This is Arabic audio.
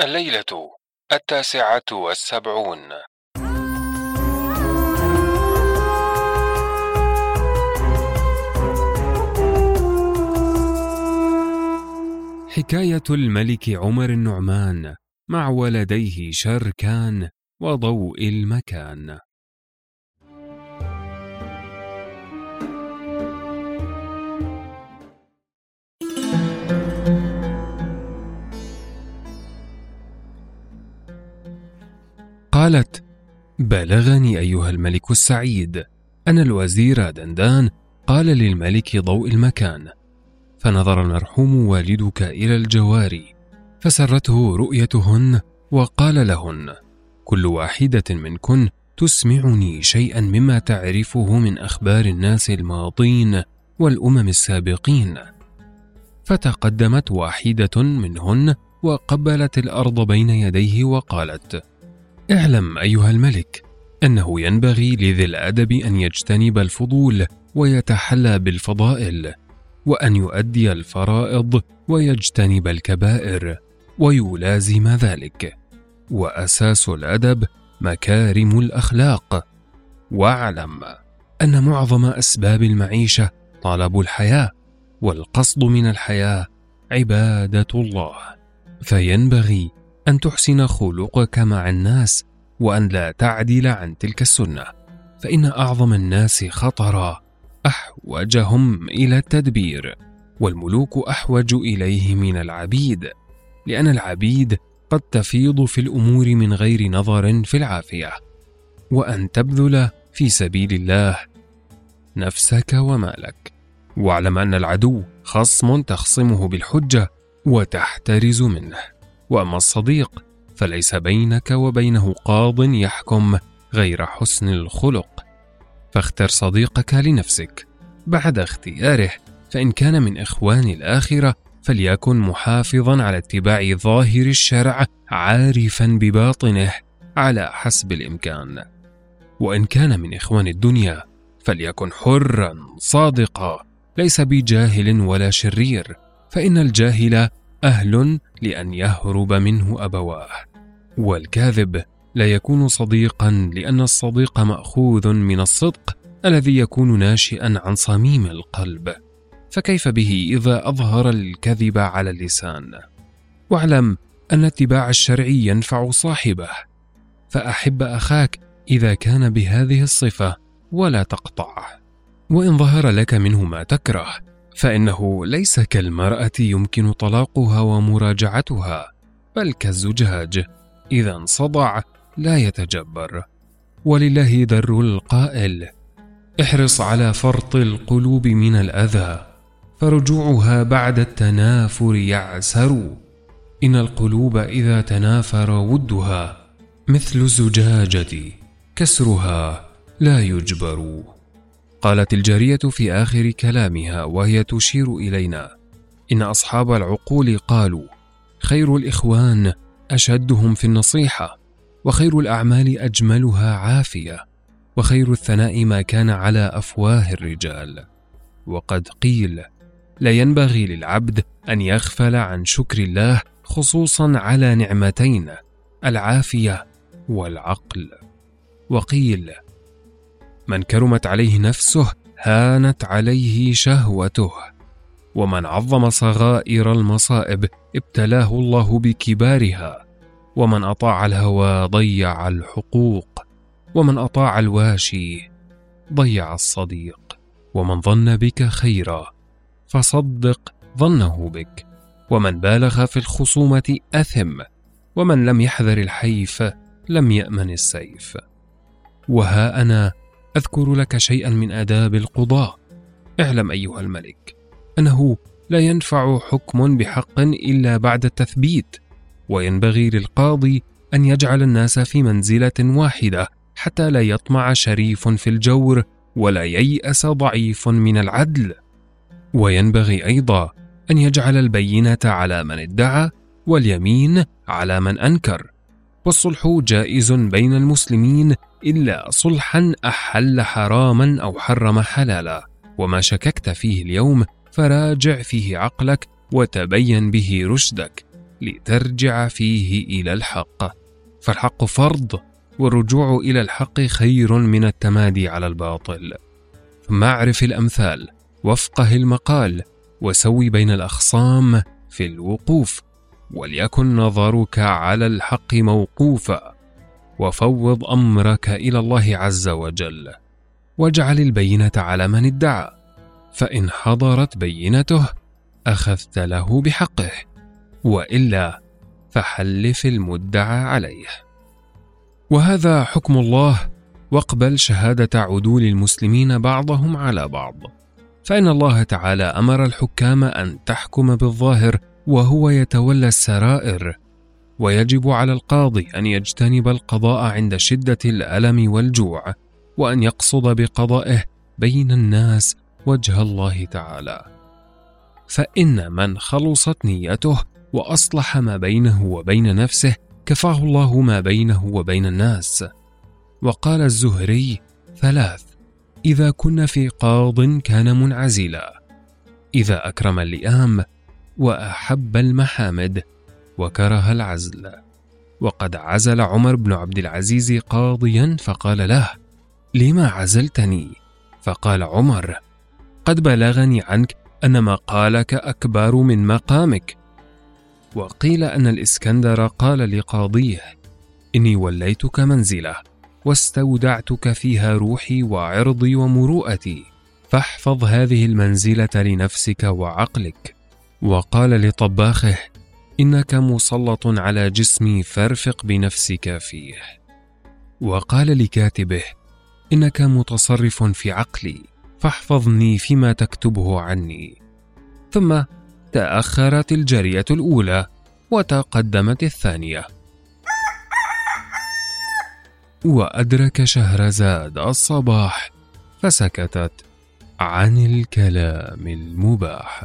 الليلة التاسعة والسبعون. حكاية الملك عمر النعمان مع ولديه شركان وضوء المكان. قالت بلغني أيها الملك السعيد ان الوزير دندان. قال للملك ضوء المكان. فنظر المرحوم والدك إلى الجواري فسرته رؤيتهن وقال لهن كل واحدة منكن تسمعني شيئا مما تعرفه من أخبار الناس الماضين والأمم السابقين. فتقدمت واحدة منهن وقبلت الأرض بين يديه وقالت اعلم أيها الملك أنه ينبغي لذي الأدب أن يجتنب الفضول ويتحلى بالفضائل وأن يؤدي الفرائض ويجتنب الكبائر ويلازم ذلك. وأساس الأدب مكارم الأخلاق. واعلم أن معظم أسباب المعيشة طلب الحياة والقصد من الحياة عبادة الله. فينبغي أن تحسن خلقك مع الناس وأن لا تعدل عن تلك السنة فإن أعظم الناس خطرا أحوجهم إلى التدبير والملوك أحوج إليه من العبيد لأن العبيد قد تفيض في الأمور من غير نظر في العافية وأن تبذل في سبيل الله نفسك ومالك. واعلم أن العدو خصم تخصمه بالحجة وتحترز منه. وأما الصديق فليس بينك وبينه قاض يحكم غير حسن الخلق. فاختر صديقك لنفسك بعد اختياره فإن كان من إخوان الآخرة فليكن محافظا على اتباع ظاهر الشرع عارفا بباطنه على حسب الإمكان. وإن كان من إخوان الدنيا فليكن حرا صادقا ليس بجاهل ولا شرير فإن الجاهل أهل لأن يهرب منه أبواه والكاذب لا يكون صديقا لأن الصديق مأخوذ من الصدق الذي يكون ناشئا عن صميم القلب. فكيف به إذا أظهر الكذب على اللسان؟ واعلم أن اتباع الشرع ينفع صاحبه. فأحب أخاك إذا كان بهذه الصفة ولا تقطعه. وإن ظهر لك منه ما تكره فإنه ليس كالمرأة يمكن طلاقها ومراجعتها بل كالزجاج. إذا انصدع لا يتجبر. ولله در القائل احرص على فرط القلوب من الأذى فرجوعها بعد التنافر يعسر. إن القلوب إذا تنافر ودها مثل الزجاجة كسرها لا يجبر. قالت الجارية في آخر كلامها وهي تشير إلينا. إن أصحاب العقول قالوا خير الإخوان أشدهم في النصيحة وخير الأعمال أجملها عافية وخير الثناء ما كان على أفواه الرجال. وقد قيل لا ينبغي للعبد أن يغفل عن شكر الله خصوصا على نعمتين العافية والعقل. وقيل من كرمت عليه نفسه هانت عليه شهوته. ومن عظم صغائر المصائب ابتلاه الله بكبارها. ومن أطاع الهوى ضيع الحقوق. ومن أطاع الواشي ضيع الصديق. ومن ظن بك خيرا فصدق ظنه بك. ومن بالغ في الخصومة أثم. ومن لم يحذر الحيف لم يأمن السيف. وها أنا أذكر لك شيئا من آداب القضاه اعلم أيها الملك أنه لا ينفع حكم بحق إلا بعد التثبيت وينبغي للقاضي أن يجعل الناس في منزلة واحدة حتى لا يطمع شريف في الجور ولا ييأس ضعيف من العدل. وينبغي أيضا أن يجعل البينة على من ادعى واليمين على من أنكر. والصلح جائز بين المسلمين إلا صلحا أحل حراما أو حرم حلالا. وما شككت فيه اليوم فراجع فيه عقلك وتبين به رشدك لترجع فيه إلى الحق. فالحق فرض والرجوع إلى الحق خير من التمادي على الباطل. ثم اعرف الأمثال وافقه المقال وسوي بين الأخصام في الوقوف وليكن نظرك على الحق موقوفا. وفوض أمرك إلى الله عز وجل واجعل البينة على من ادعى فإن حضرت بينته أخذت له بحقه وإلا فحلف المدعى عليه. وهذا حكم الله واقبل شهادة عدول المسلمين بعضهم على بعض. فإن الله تعالى أمر الحكام أن تحكم بالظاهر وهو يتولى السرائر ويجب على القاضي أن يجتنب القضاء عند شدة الألم والجوع وأن يقصد بقضائه بين الناس وجه الله تعالى. فإن من خلصت نيته وأصلح ما بينه وبين نفسه كفاه الله ما بينه وبين الناس. وقال الزهري ثلاث إذا كن في قاض كان منعزلا. إذا أكرم اللئام وأحب المحامد وكره العزل. وقد عزل عمر بن عبد العزيز قاضيا فقال له لما عزلتني؟ فقال عمر قد بلغني عنك أن مقالك أكبر من مقامك. وقيل أن الإسكندر قال لقاضيه إني وليتك منزلة واستودعتك فيها روحي وعرضي ومروءتي فاحفظ هذه المنزلة لنفسك وعقلك. وقال لطباخه إنك مسلط على جسمي فارفق بنفسك فيه. وقال لكاتبه إنك متصرف في عقلي فاحفظني فيما تكتبه عني. ثم تأخرت الجاريه الأولى وتقدمت الثانية. وأدرك شهرزاد الصباح فسكتت عن الكلام المباح.